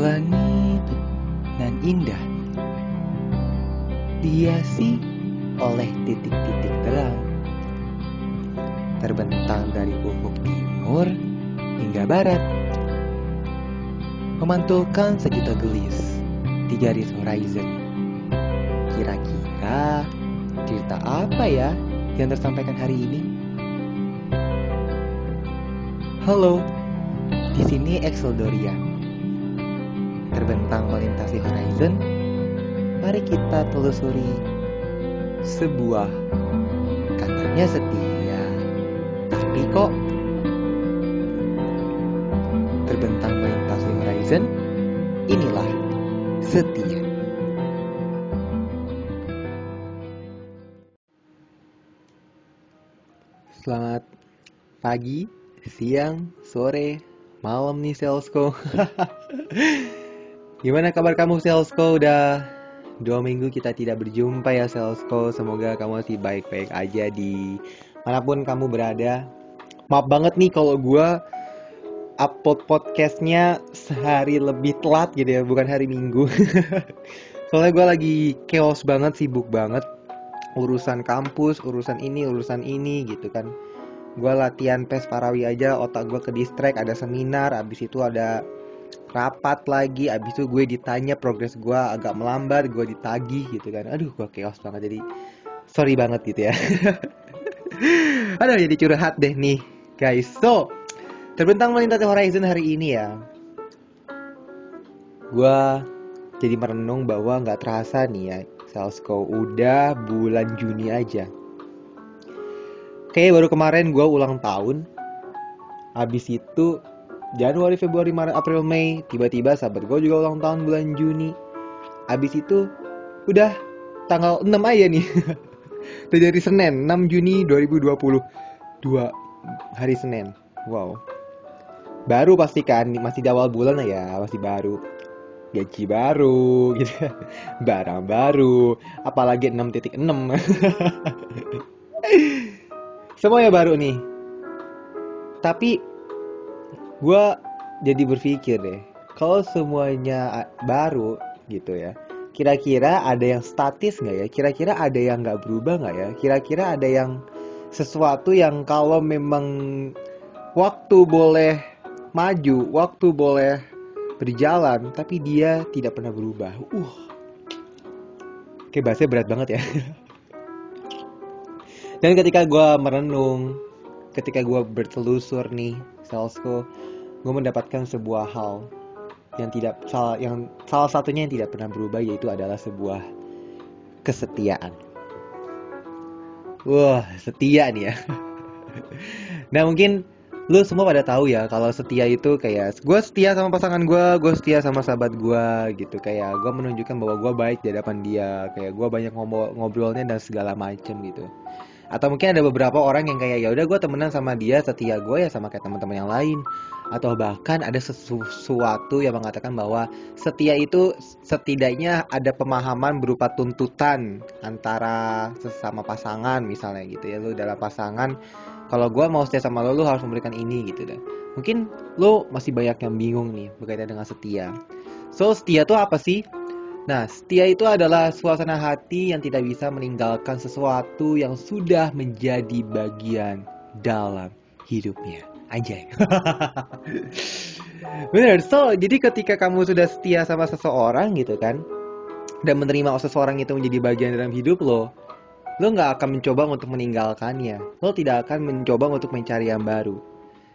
Langit nan indah. Dihiasi oleh titik-titik terang. Terbentang dari ufuk timur hingga barat. Memantulkan sejuta gelis di garis horizon. Kira-kira cerita apa ya yang tersampaikan hari ini? Halo, di sini Exeldoria. Terbentang melintasi horizon, mari kita telusuri sebuah katanya setia, tapi kok terbentang melintasi horizon, inilah setia. Selamat pagi, siang, sore, malam nih Salesco. Gimana kabar kamu Salesco? Udah dua minggu kita tidak berjumpa ya Salesco. Semoga kamu masih baik-baik aja di mana pun kamu berada. Maaf banget nih kalau gue upload podcastnya sehari lebih telat gitu ya, bukan hari minggu. Soalnya gue lagi chaos banget, sibuk banget. Urusan kampus, urusan ini, urusan ini gitu kan gue latihan pes parawi aja otak gue ke distract ada seminar abis itu ada rapat lagi abis itu gue ditanya progres gue agak melambat gue ditagih gitu kan. Aduh gue chaos banget. Jadi sorry banget gitu ya. Aduh jadi curhat deh nih guys. So terbentang melintasi horizon hari ini ya. Gue jadi merenung bahwa nggak terasa nih ya Salesco udah bulan Juni aja. Kayak baru kemarin gue ulang tahun. Habis itu Januari, Februari, Maret, April, Mei, tiba-tiba sahabat gue juga ulang tahun bulan Juni. Habis itu udah tanggal 6 aja nih. Dari Senin, 6 Juni 2020. Dua hari Senin. Wow. Baru pasti kan, masih di awal bulan ya, masih baru. Gaji baru gitu. Barang baru, apalagi 6.6. Semuanya baru nih. Tapi gue jadi berpikir deh, kalau semuanya baru gitu ya, kira-kira ada yang statis nggak ya? Kira-kira ada yang nggak berubah nggak ya? Kira-kira ada yang sesuatu yang kalau memang waktu boleh maju, waktu boleh berjalan, tapi dia tidak pernah berubah. Uh, kayak bahasanya berat banget ya. Dan ketika gue merenung, ketika gue bertelusur nih, salesku, gue mendapatkan sebuah hal yang tidak salah yang salah satunya yang tidak pernah berubah yaitu adalah sebuah kesetiaan. Wah, setia nih ya. nah mungkin lu semua pada tahu ya kalau setia itu kayak gue setia sama pasangan gue, gue setia sama sahabat gue gitu kayak gue menunjukkan bahwa gue baik di hadapan dia, kayak gue banyak ngobrolnya dan segala macem gitu atau mungkin ada beberapa orang yang kayak ya udah gue temenan sama dia setia gue ya sama kayak teman-teman yang lain. Atau bahkan ada sesuatu yang mengatakan bahwa setia itu setidaknya ada pemahaman berupa tuntutan antara sesama pasangan misalnya gitu ya. Lu dalam pasangan kalau gue mau setia sama lo lu harus memberikan ini gitu deh. Mungkin lo masih banyak yang bingung nih berkaitan dengan setia. So setia tuh apa sih Nah, setia itu adalah suasana hati yang tidak bisa meninggalkan sesuatu yang sudah menjadi bagian dalam hidupnya. Anjay. Bener, so jadi ketika kamu sudah setia sama seseorang gitu kan, dan menerima seseorang itu menjadi bagian dalam hidup lo, lo nggak akan mencoba untuk meninggalkannya. Lo tidak akan mencoba untuk mencari yang baru.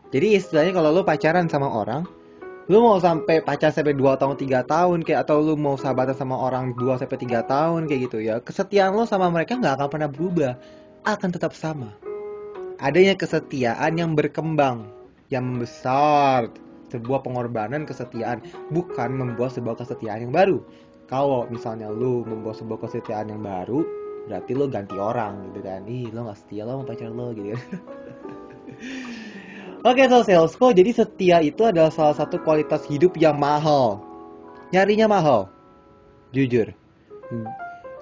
Jadi istilahnya kalau lo pacaran sama orang, lu mau sampai pacar sampai 2 tahun 3 tahun kayak atau lu mau sahabatan sama orang 2 sampai 3 tahun kayak gitu ya kesetiaan lo sama mereka nggak akan pernah berubah. Akan tetap sama. Adanya kesetiaan yang berkembang yang membesar sebuah pengorbanan kesetiaan bukan membuat sebuah kesetiaan yang baru. Kalau misalnya lu membuat sebuah kesetiaan yang baru berarti lu ganti orang gitu kan. Ih lo gak setia lo sama pacar lo gitu Oke, okay, so salesco, jadi setia itu adalah salah satu kualitas hidup yang mahal. Nyarinya mahal. Jujur.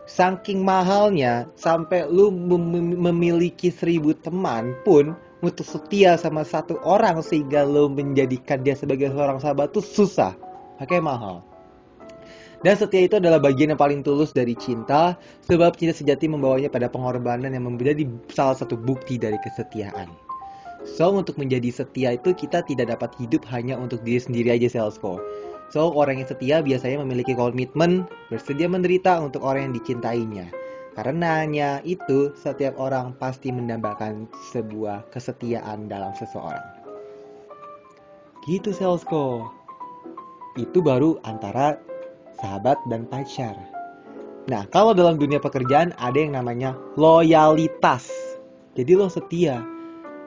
Saking mahalnya, sampai lu mem memiliki seribu teman pun untuk setia sama satu orang sehingga lu menjadikan dia sebagai seorang sahabat tuh susah. Harganya mahal. Dan setia itu adalah bagian yang paling tulus dari cinta, sebab cinta sejati membawanya pada pengorbanan yang menjadi salah satu bukti dari kesetiaan. So, untuk menjadi setia itu kita tidak dapat hidup hanya untuk diri sendiri aja, Selsko. So, orang yang setia biasanya memiliki komitmen, bersedia menderita untuk orang yang dicintainya. Karenanya itu, setiap orang pasti mendambakan sebuah kesetiaan dalam seseorang. Gitu, Selsko. Itu baru antara sahabat dan pacar. Nah, kalau dalam dunia pekerjaan ada yang namanya loyalitas. Jadi lo setia.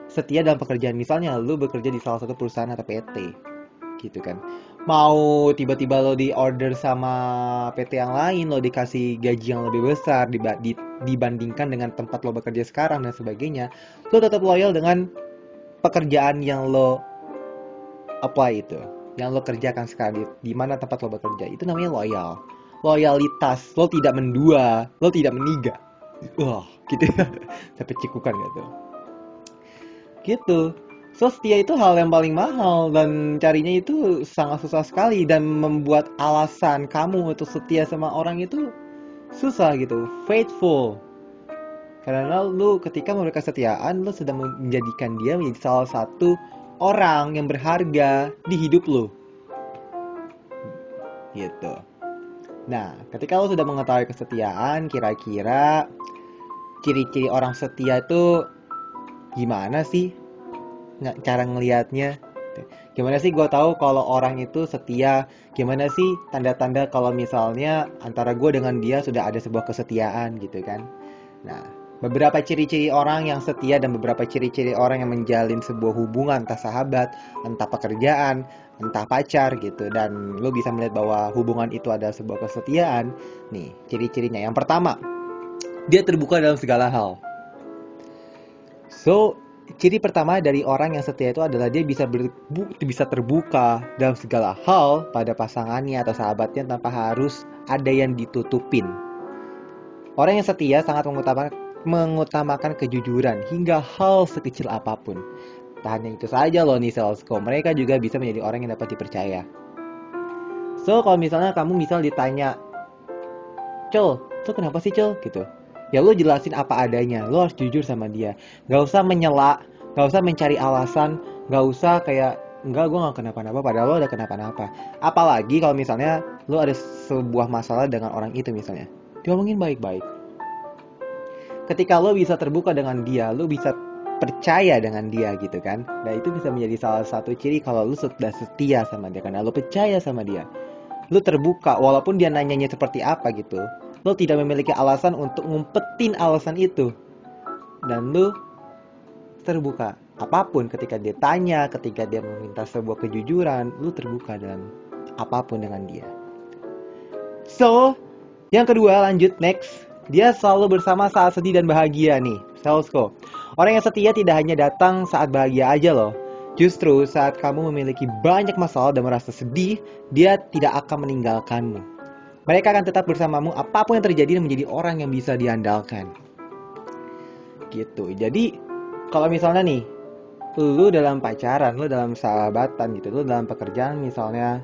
Setia dalam pekerjaan. Misalnya lo bekerja di salah satu perusahaan atau PT. Gitu kan. Mau tiba-tiba lo di order sama PT yang lain lo dikasih gaji yang lebih besar dibandingkan dengan tempat lo bekerja sekarang dan sebagainya lo tetap loyal dengan pekerjaan yang lo apply itu yang lo kerjakan sekarang di, di mana tempat lo bekerja. Itu namanya loyal. Loyalitas. Lo tidak mendua. Lo tidak meniga. Wah gitu. Sampai cikukan gitu gitu So setia itu hal yang paling mahal dan carinya itu sangat susah sekali dan membuat alasan kamu untuk setia sama orang itu susah gitu, faithful. Karena lu ketika memberikan kesetiaan, lu sudah menjadikan dia menjadi salah satu orang yang berharga di hidup lu. Gitu. Nah, ketika lu sudah mengetahui kesetiaan, kira-kira ciri-ciri orang setia itu gimana sih? cara ngelihatnya gimana sih gue tahu kalau orang itu setia? Gimana sih tanda-tanda kalau misalnya antara gue dengan dia sudah ada sebuah kesetiaan gitu kan? Nah beberapa ciri-ciri orang yang setia dan beberapa ciri-ciri orang yang menjalin sebuah hubungan entah sahabat entah pekerjaan entah pacar gitu dan lo bisa melihat bahwa hubungan itu ada sebuah kesetiaan nih ciri-cirinya. Yang pertama dia terbuka dalam segala hal so ciri pertama dari orang yang setia itu adalah dia bisa berbu bisa terbuka dalam segala hal pada pasangannya atau sahabatnya tanpa harus ada yang ditutupin. Orang yang setia sangat mengutamakan, mengutamakan kejujuran hingga hal sekecil apa pun. Tak hanya itu saja loh nih Selsko, mereka juga bisa menjadi orang yang dapat dipercaya. So, kalau misalnya kamu misal ditanya, Cel, tuh kenapa sih Cel? Gitu ya lo jelasin apa adanya. Lo harus jujur sama dia. Gak usah menyela gak usah mencari alasan gak usah kayak enggak gue gak kenapa-napa padahal lo ada kenapa-napa. Apalagi kalau misalnya lo ada sebuah masalah dengan orang itu misalnya. Diomongin baik-baik. Ketika lo bisa terbuka dengan dia lo bisa percaya dengan dia gitu kan. Dan itu bisa menjadi salah satu ciri kalau lo sudah setia sama dia karena lo percaya sama dia. Lo terbuka walaupun dia nanyanya seperti apa gitu lo tidak memiliki alasan untuk ngumpetin alasan itu. Dan lo terbuka. Apa pun ketika dia tanya ketika dia meminta sebuah kejujuran lo terbuka dan apa pun dengan dia. So yang kedua lanjut next. Dia selalu bersama saat sedih dan bahagia nih Selsko. Orang yang setia tidak hanya datang saat bahagia aja loh. Justru saat kamu memiliki banyak masalah dan merasa sedih, dia tidak akan meninggalkanmu. Mereka akan tetap bersamamu apa pun yang terjadi dan menjadi orang yang bisa diandalkan. Gitu. Jadi kalau misalnya nih, lu dalam pacaran, lu dalam sahabatan gitu, lu dalam pekerjaan misalnya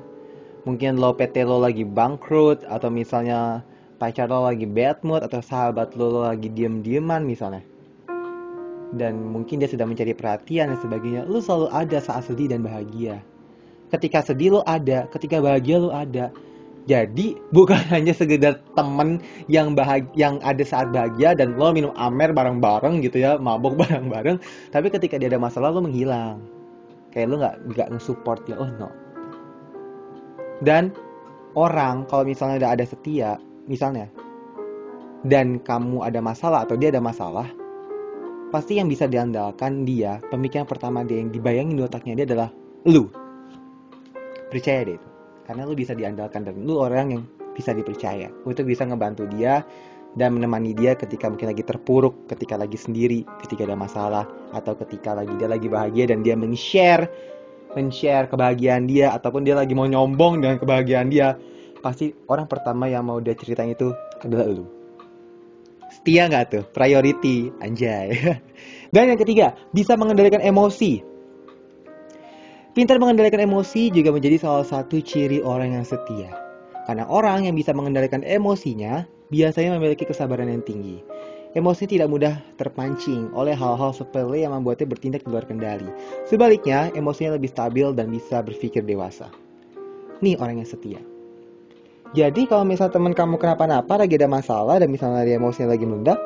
mungkin lo PT lo lagi bangkrut atau misalnya pacar lo lagi bad mood atau sahabat lo, lo lagi diem-dieman misalnya dan mungkin dia sedang mencari perhatian dan sebagainya lu selalu ada saat sedih dan bahagia ketika sedih lo ada ketika bahagia lo ada jadi bukan hanya sekedar temen yang bahagia, yang ada saat bahagia dan lo minum amer bareng-bareng gitu ya, mabok bareng-bareng. Tapi ketika dia ada masalah lo menghilang. Kayak lo nggak nggak nge-support dia, oh no. Dan orang kalau misalnya udah ada setia, misalnya, dan kamu ada masalah atau dia ada masalah, pasti yang bisa diandalkan dia, pemikiran pertama dia yang dibayangin di otaknya dia adalah lu. Percaya deh itu karena lu bisa diandalkan dan lu orang yang bisa dipercaya untuk bisa ngebantu dia dan menemani dia ketika mungkin lagi terpuruk, ketika lagi sendiri, ketika ada masalah, atau ketika lagi dia lagi bahagia dan dia men-share, men-share kebahagiaan dia, ataupun dia lagi mau nyombong dengan kebahagiaan dia, pasti orang pertama yang mau dia ceritain itu adalah lu. Setia nggak tuh? Priority, anjay. Dan yang ketiga, bisa mengendalikan emosi. Pintar mengendalikan emosi juga menjadi salah satu ciri orang yang setia. Karena orang yang bisa mengendalikan emosinya biasanya memiliki kesabaran yang tinggi. Emosi tidak mudah terpancing oleh hal-hal sepele yang membuatnya bertindak di luar kendali. Sebaliknya, emosinya lebih stabil dan bisa berpikir dewasa. Nih orang yang setia. Jadi kalau misal teman kamu kenapa-napa lagi ada masalah dan misalnya dia emosinya lagi meledak,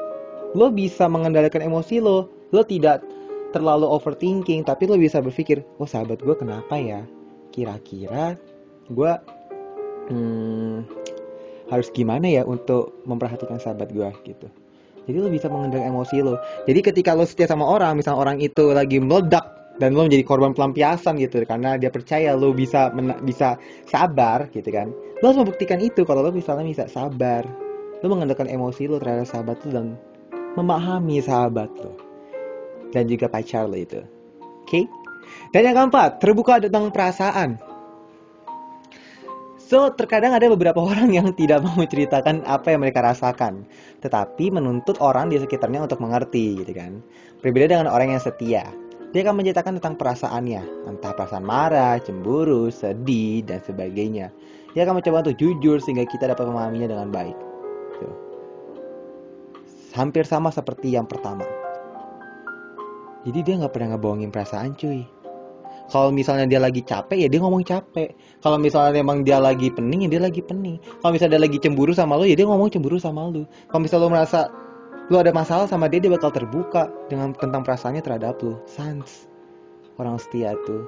lo bisa mengendalikan emosi lo. Lo tidak terlalu overthinking, tapi lo bisa berpikir, oh sahabat gue kenapa ya? Kira-kira gue hmm, harus gimana ya untuk memperhatikan sahabat gue gitu. Jadi lo bisa mengendalikan emosi lo. Jadi ketika lo setia sama orang, misal orang itu lagi meledak dan lo menjadi korban pelampiasan gitu karena dia percaya lo bisa bisa sabar gitu kan. Lo harus membuktikan itu kalau lo misalnya bisa sabar. Lo mengendalikan emosi lo terhadap sahabat lo dan memahami sahabat lo. Dan juga pacar lo itu. Oke? Okay? Dan yang keempat, terbuka tentang perasaan. So, terkadang ada beberapa orang yang tidak mau menceritakan apa yang mereka rasakan, tetapi menuntut orang di sekitarnya untuk mengerti, gitu kan. Berbeda dengan orang yang setia. Dia akan menceritakan tentang perasaannya, entah perasaan marah, cemburu, sedih, dan sebagainya. Dia akan mencoba untuk jujur sehingga kita dapat memahaminya dengan baik. Hampir sama seperti yang pertama. Jadi dia nggak pernah ngebohongin perasaan cuy. Kalau misalnya dia lagi capek ya dia ngomong capek. Kalau misalnya emang dia lagi pening ya dia lagi pening. Kalau misalnya dia lagi cemburu sama lo ya dia ngomong cemburu sama lo. Kalau misalnya lo merasa lo ada masalah sama dia dia bakal terbuka dengan tentang perasaannya terhadap lo. Sans. Orang setia tuh.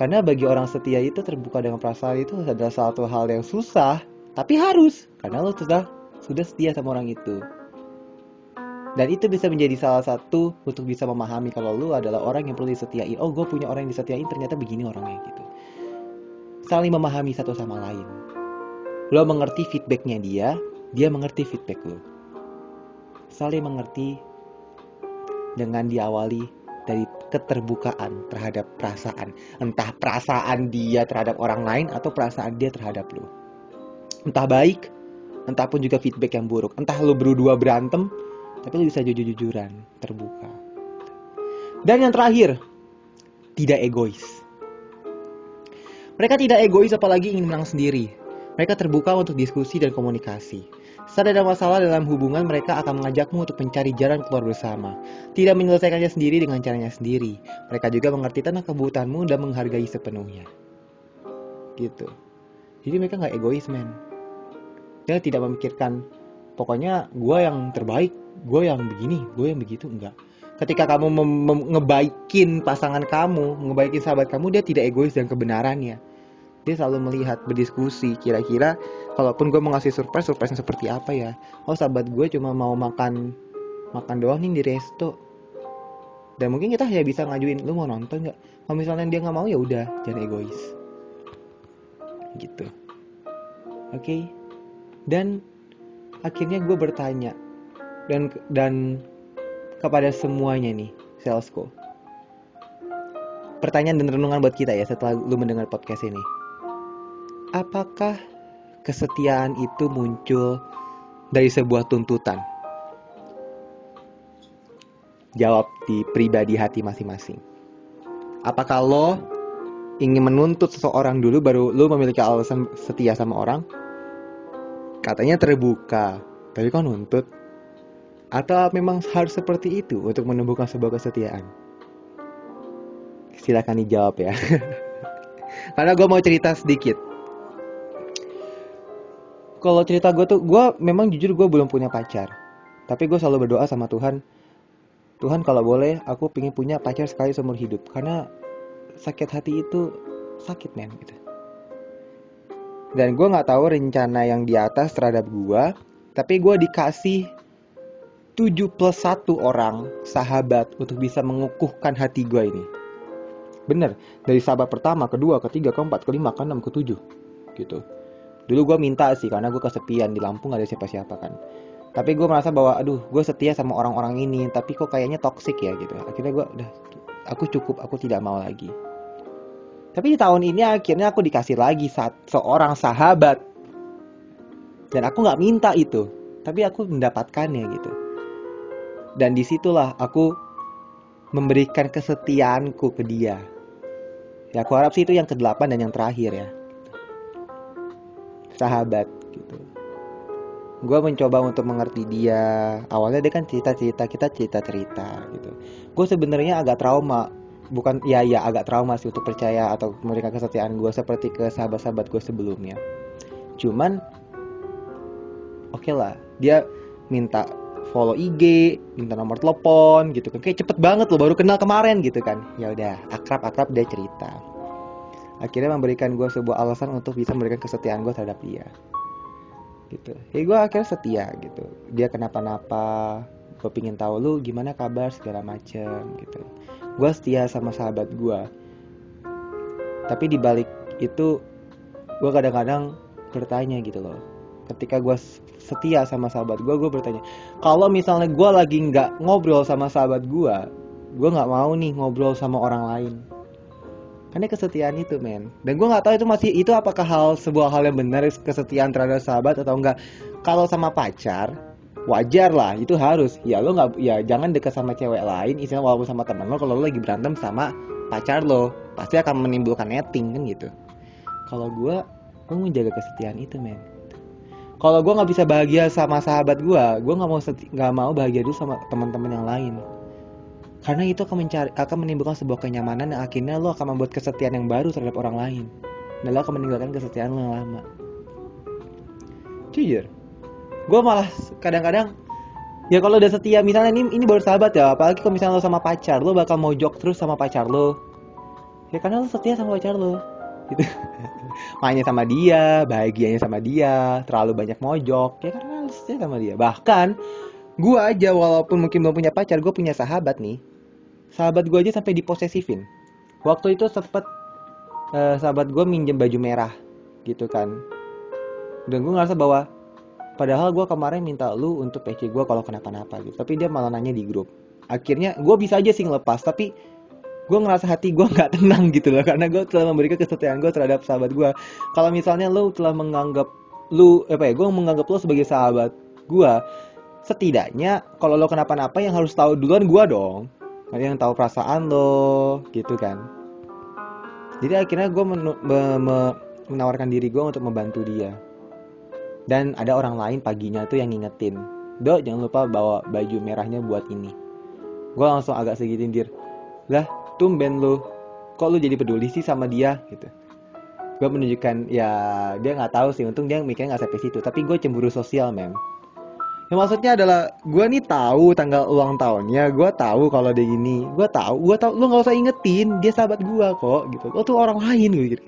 Karena bagi orang setia itu terbuka dengan perasaan itu adalah satu hal yang susah tapi harus. Karena lo sudah sudah setia sama orang itu dan itu bisa menjadi salah satu untuk bisa memahami kalau lu adalah orang yang perlu disetiain oh gue punya orang yang disetiain ternyata begini orangnya gitu. Saling memahami satu sama lain. Lo mengerti feedbacknya dia dia mengerti feedback lo. Saling mengerti dengan diawali dari keterbukaan terhadap perasaan. Entah perasaan dia terhadap orang lain atau perasaan dia terhadap lo. Entah baik entah pun juga feedback yang buruk. Entah lo berdua berantem tapi lu bisa jujur-jujuran, terbuka. Dan yang terakhir, tidak egois. Mereka tidak egois apalagi ingin menang sendiri. Mereka terbuka untuk diskusi dan komunikasi. Saat ada masalah dalam hubungan, mereka akan mengajakmu untuk mencari jalan keluar bersama. Tidak menyelesaikannya sendiri dengan caranya sendiri. Mereka juga mengerti tentang kebutuhanmu dan menghargai sepenuhnya. Gitu. Jadi mereka nggak egois, men. Dia tidak memikirkan, pokoknya gue yang terbaik, gue yang begini gue yang begitu enggak. Ketika kamu ngebaikin pasangan kamu ngebaikin sahabat kamu dia tidak egois dan kebenarannya. Dia selalu melihat berdiskusi kira-kira kalaupun gue mau ngasih surprise surprise seperti apa ya? Oh sahabat gue cuma mau makan makan doang nih di resto. Dan mungkin kita hanya bisa ngajuin lu mau nonton nggak? Kalau misalnya dia nggak mau ya udah jangan egois. Gitu. Oke? Okay? dan akhirnya gue bertanya dan dan kepada semuanya nih salesco pertanyaan dan renungan buat kita ya setelah lu mendengar podcast ini. Apakah kesetiaan itu muncul dari sebuah tuntutan? Jawab di pribadi hati masing-masing. Apakah lo ingin menuntut seseorang dulu baru lo memiliki alasan setia sama orang? Katanya terbuka tapi kok nuntut atau memang harus seperti itu untuk menumbuhkan sebuah kesetiaan? Silahkan dijawab ya. Karena gue mau cerita sedikit. Kalau cerita gue tuh, gue memang jujur gue belum punya pacar. Tapi gue selalu berdoa sama Tuhan. Tuhan kalau boleh, aku pengen punya pacar sekali seumur hidup. Karena sakit hati itu sakit men gitu. Dan gue nggak tahu rencana yang di atas terhadap gue. Tapi gue dikasih 7 plus 1 orang sahabat untuk bisa mengukuhkan hati gue ini. Bener, dari sahabat pertama, kedua, ketiga, keempat, kelima, keenam, ketujuh. Gitu. Dulu gue minta sih, karena gue kesepian di Lampung ada siapa-siapa kan. Tapi gue merasa bahwa, aduh, gue setia sama orang-orang ini, tapi kok kayaknya toxic ya gitu. Akhirnya gue udah, aku cukup, aku tidak mau lagi. Tapi di tahun ini akhirnya aku dikasih lagi saat seorang sahabat. Dan aku gak minta itu, tapi aku mendapatkannya gitu dan di situlah aku memberikan kesetiaanku ke dia. Ya aku harap sih itu yang kedelapan dan yang terakhir ya. Sahabat gitu. Gue mencoba untuk mengerti dia. Awalnya dia kan cerita cerita kita cerita cerita gitu. Gue sebenarnya agak trauma. Bukan ya ya agak trauma sih untuk percaya atau memberikan kesetiaan gue seperti ke sahabat-sahabat gue sebelumnya. Cuman oke okay lah. Dia minta follow IG minta nomor telepon gitu kan. Kayak cepet banget loh baru kenal kemarin gitu kan. Ya udah akrab akrab dia cerita. Akhirnya memberikan gue sebuah alasan untuk bisa memberikan kesetiaan gue terhadap dia. Gitu. Ya gue akhirnya setia gitu. Dia kenapa-napa gue pingin tahu lu gimana kabar segala macem gitu. Gue setia sama sahabat gue tapi dibalik itu gue kadang-kadang bertanya gitu loh ketika gue setia sama sahabat gue gue bertanya kalau misalnya gue lagi nggak ngobrol sama sahabat gue gue nggak mau nih ngobrol sama orang lain. Karena kesetiaan itu men. Dan gue nggak tahu itu masih itu apakah hal sebuah hal yang benar kesetiaan terhadap sahabat atau enggak kalau sama pacar wajar lah itu harus. Ya lo nggak ya jangan dekat sama cewek lain istilah walaupun sama teman lo kalau lo lagi berantem sama pacar lo pasti akan menimbulkan netting kan gitu. Kalau gue gue menjaga kesetiaan itu men kalau gue nggak bisa bahagia sama sahabat gue gue nggak mau nggak mau bahagia dulu sama teman-teman yang lain. Karena itu akan mencari akan menimbulkan sebuah kenyamanan yang akhirnya lo akan membuat kesetiaan yang baru terhadap orang lain. Dan lo akan meninggalkan kesetiaan lo yang lama. Jujur gue malah kadang-kadang ya kalau udah setia misalnya ini ini baru sahabat ya apalagi kalau misalnya lo sama pacar lo bakal mojok terus sama pacar lo. Ya karena lo setia sama pacar lo gitu mainnya sama dia bahagianya sama dia terlalu banyak mojok ya karena setia sama dia bahkan gue aja walaupun mungkin belum punya pacar gue punya sahabat nih sahabat gue aja sampai diposesifin waktu itu sempet uh, sahabat gue minjem baju merah gitu kan dan gue ngerasa bahwa Padahal gue kemarin minta lu untuk PC gue kalau kenapa-napa gitu. Tapi dia malah nanya di grup. Akhirnya gue bisa aja sih ngelepas. Tapi gue ngerasa hati gue nggak tenang gitu loh. Karena gue telah memberikan kesetiaan gue terhadap sahabat gue. Kalau misalnya lu telah menganggap lu apa ya gue menganggap lu sebagai sahabat gue setidaknya kalau lo kenapa-napa yang harus tahu duluan gue dong yang tahu perasaan lo gitu kan jadi akhirnya gue men me menawarkan diri gue untuk membantu dia dan ada orang lain paginya tuh yang ngingetin Dok jangan lupa bawa baju merahnya buat ini gue langsung agak segitindir lah tumben lu kok lu jadi peduli sih sama dia gitu. Gue menunjukkan ya dia nggak tahu sih untung dia mikirnya nggak sampai situ tapi gue cemburu sosial mem ya maksudnya adalah gue nih tahu tanggal ulang tahunnya gue tahu kalau dia gini gue tahu gue tahu lu nggak usah ingetin dia sahabat gue kok gitu. Lo tuh orang lain gitu.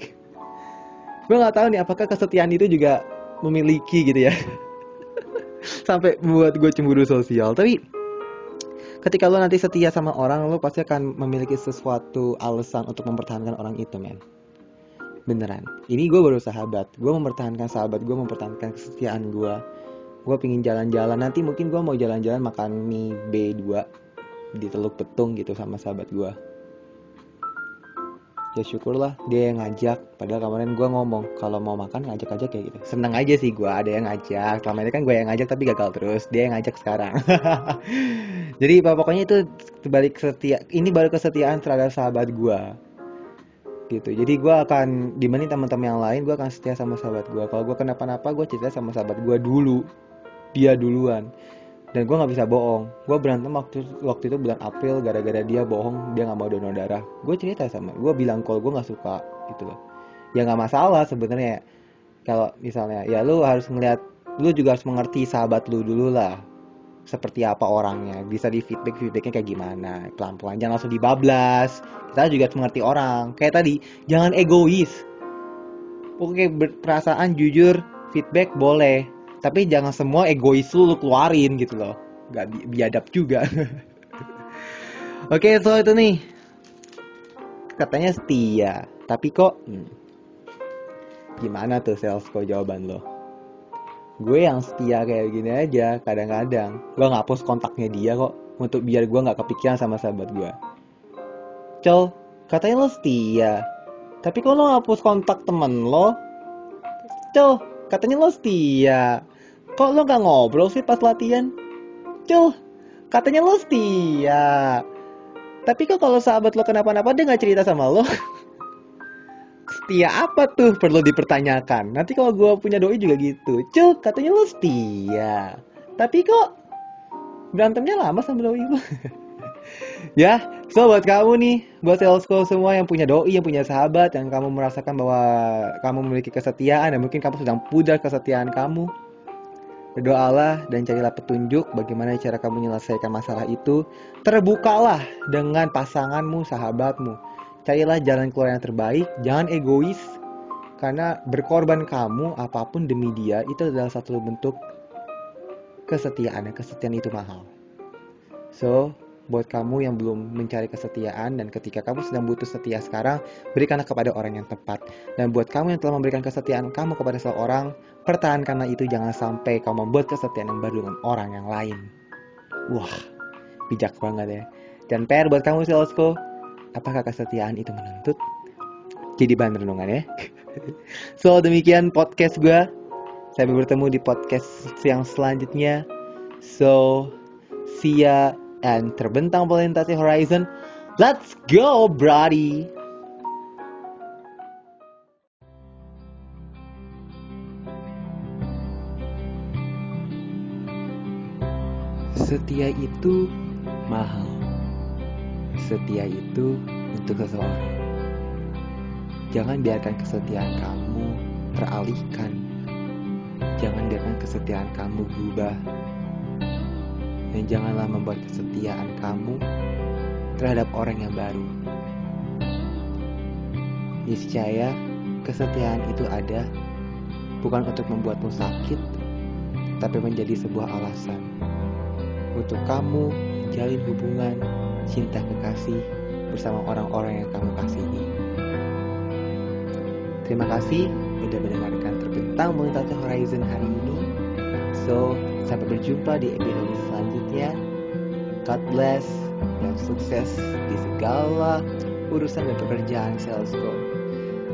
Gue nggak tahu nih apakah kesetiaan itu juga memiliki gitu ya. Sampai buat gue cemburu sosial tapi ketika lo nanti setia sama orang lo pasti akan memiliki sesuatu alasan untuk mempertahankan orang itu men. Beneran. Ini gue baru sahabat. Gue mempertahankan sahabat gue mempertahankan kesetiaan gue gue pingin jalan-jalan. Nanti mungkin gue mau jalan-jalan makan mie B2 di Teluk Betung gitu sama sahabat gue ya syukurlah dia yang ngajak. Padahal kemarin gue ngomong kalau mau makan ngajak aja kayak gitu. Seneng aja sih gue ada yang ngajak. Selama ini kan gue yang ngajak tapi gagal terus. Dia yang ngajak sekarang. Jadi pokoknya itu balik setia ini baru kesetiaan terhadap sahabat gue gitu. Jadi gue akan dibanding teman-teman yang lain gue akan setia sama sahabat gue kalau gue kenapa-napa gue cerita sama sahabat gue dulu. Dia duluan dan gue nggak bisa bohong. Gue berantem waktu waktu itu bulan April gara-gara dia bohong dia nggak mau donor darah. Gue cerita sama gue bilang kalau gue nggak suka gitu loh. Ya nggak masalah sebenarnya. Kalau misalnya ya lu harus ngeliat lu juga harus mengerti sahabat lu dulu lah. Seperti apa orangnya. Bisa di feedback feedbacknya kayak gimana. Pelan pelan jangan langsung dibablas. Kita juga harus mengerti orang. Kayak tadi jangan egois. Oke perasaan jujur feedback boleh tapi jangan semua egois lu, lu keluarin gitu loh. Nggak bi biadab juga. Oke okay, so itu nih. Katanya setia tapi kok hmm, gimana tuh sales kok jawaban lo? Gue yang setia kayak gini aja kadang-kadang. Gue ngapus kontaknya dia kok untuk biar gue nggak kepikiran sama sahabat gue. Cel katanya lo setia tapi kok lo ngapus kontak temen lo? Cel katanya lo setia kok lo gak ngobrol sih pas latihan? Cul, katanya lo setia. Tapi kok kalau sahabat lo kenapa-napa dia gak cerita sama lo? setia apa tuh perlu dipertanyakan. Nanti kalau gue punya doi juga gitu. Cuk, katanya lu setia. Tapi kok berantemnya lama sama doi gue. ya, so buat kamu nih, buat salesco semua yang punya doi, yang punya sahabat, yang kamu merasakan bahwa kamu memiliki kesetiaan dan mungkin kamu sedang pudar kesetiaan kamu. Berdoalah dan carilah petunjuk bagaimana cara kamu menyelesaikan masalah itu. Terbukalah dengan pasanganmu, sahabatmu. Carilah jalan keluar yang terbaik, jangan egois. Karena berkorban kamu apa pun demi dia itu adalah satu bentuk kesetiaan. Dan kesetiaan itu mahal. So, buat kamu yang belum mencari kesetiaan dan ketika kamu sedang butuh setia sekarang, berikanlah kepada orang yang tepat. Dan buat kamu yang telah memberikan kesetiaan kamu kepada seseorang, pertahankanlah itu jangan sampai kamu membuat kesetiaan yang baru dengan orang yang lain. Wah, bijak banget ya. Dan PR buat kamu Silosko, apakah kesetiaan itu menuntut? Jadi bahan renungan ya. so, demikian podcast gue. Sampai bertemu di podcast yang selanjutnya. So, see ya and terbentang melintasi horizon. Let's go, brody! Setia itu mahal. Setia itu untuk seseorang. Jangan biarkan kesetiaan kamu teralihkan. Jangan biarkan kesetiaan kamu berubah dan janganlah membuat kesetiaan kamu terhadap orang yang baru. Niscaya kesetiaan itu ada bukan untuk membuatmu sakit, tapi menjadi sebuah alasan untuk kamu menjalin hubungan cinta kekasih bersama orang-orang yang kamu kasihi. Terima kasih sudah mendengarkan terbentang melintasi horizon hari ini. So, Sampai berjumpa di episode selanjutnya. God bless dan sukses di segala urusan dan pekerjaan Salesco.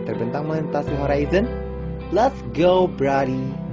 Terbentang melintasi horizon. Let's go, brody!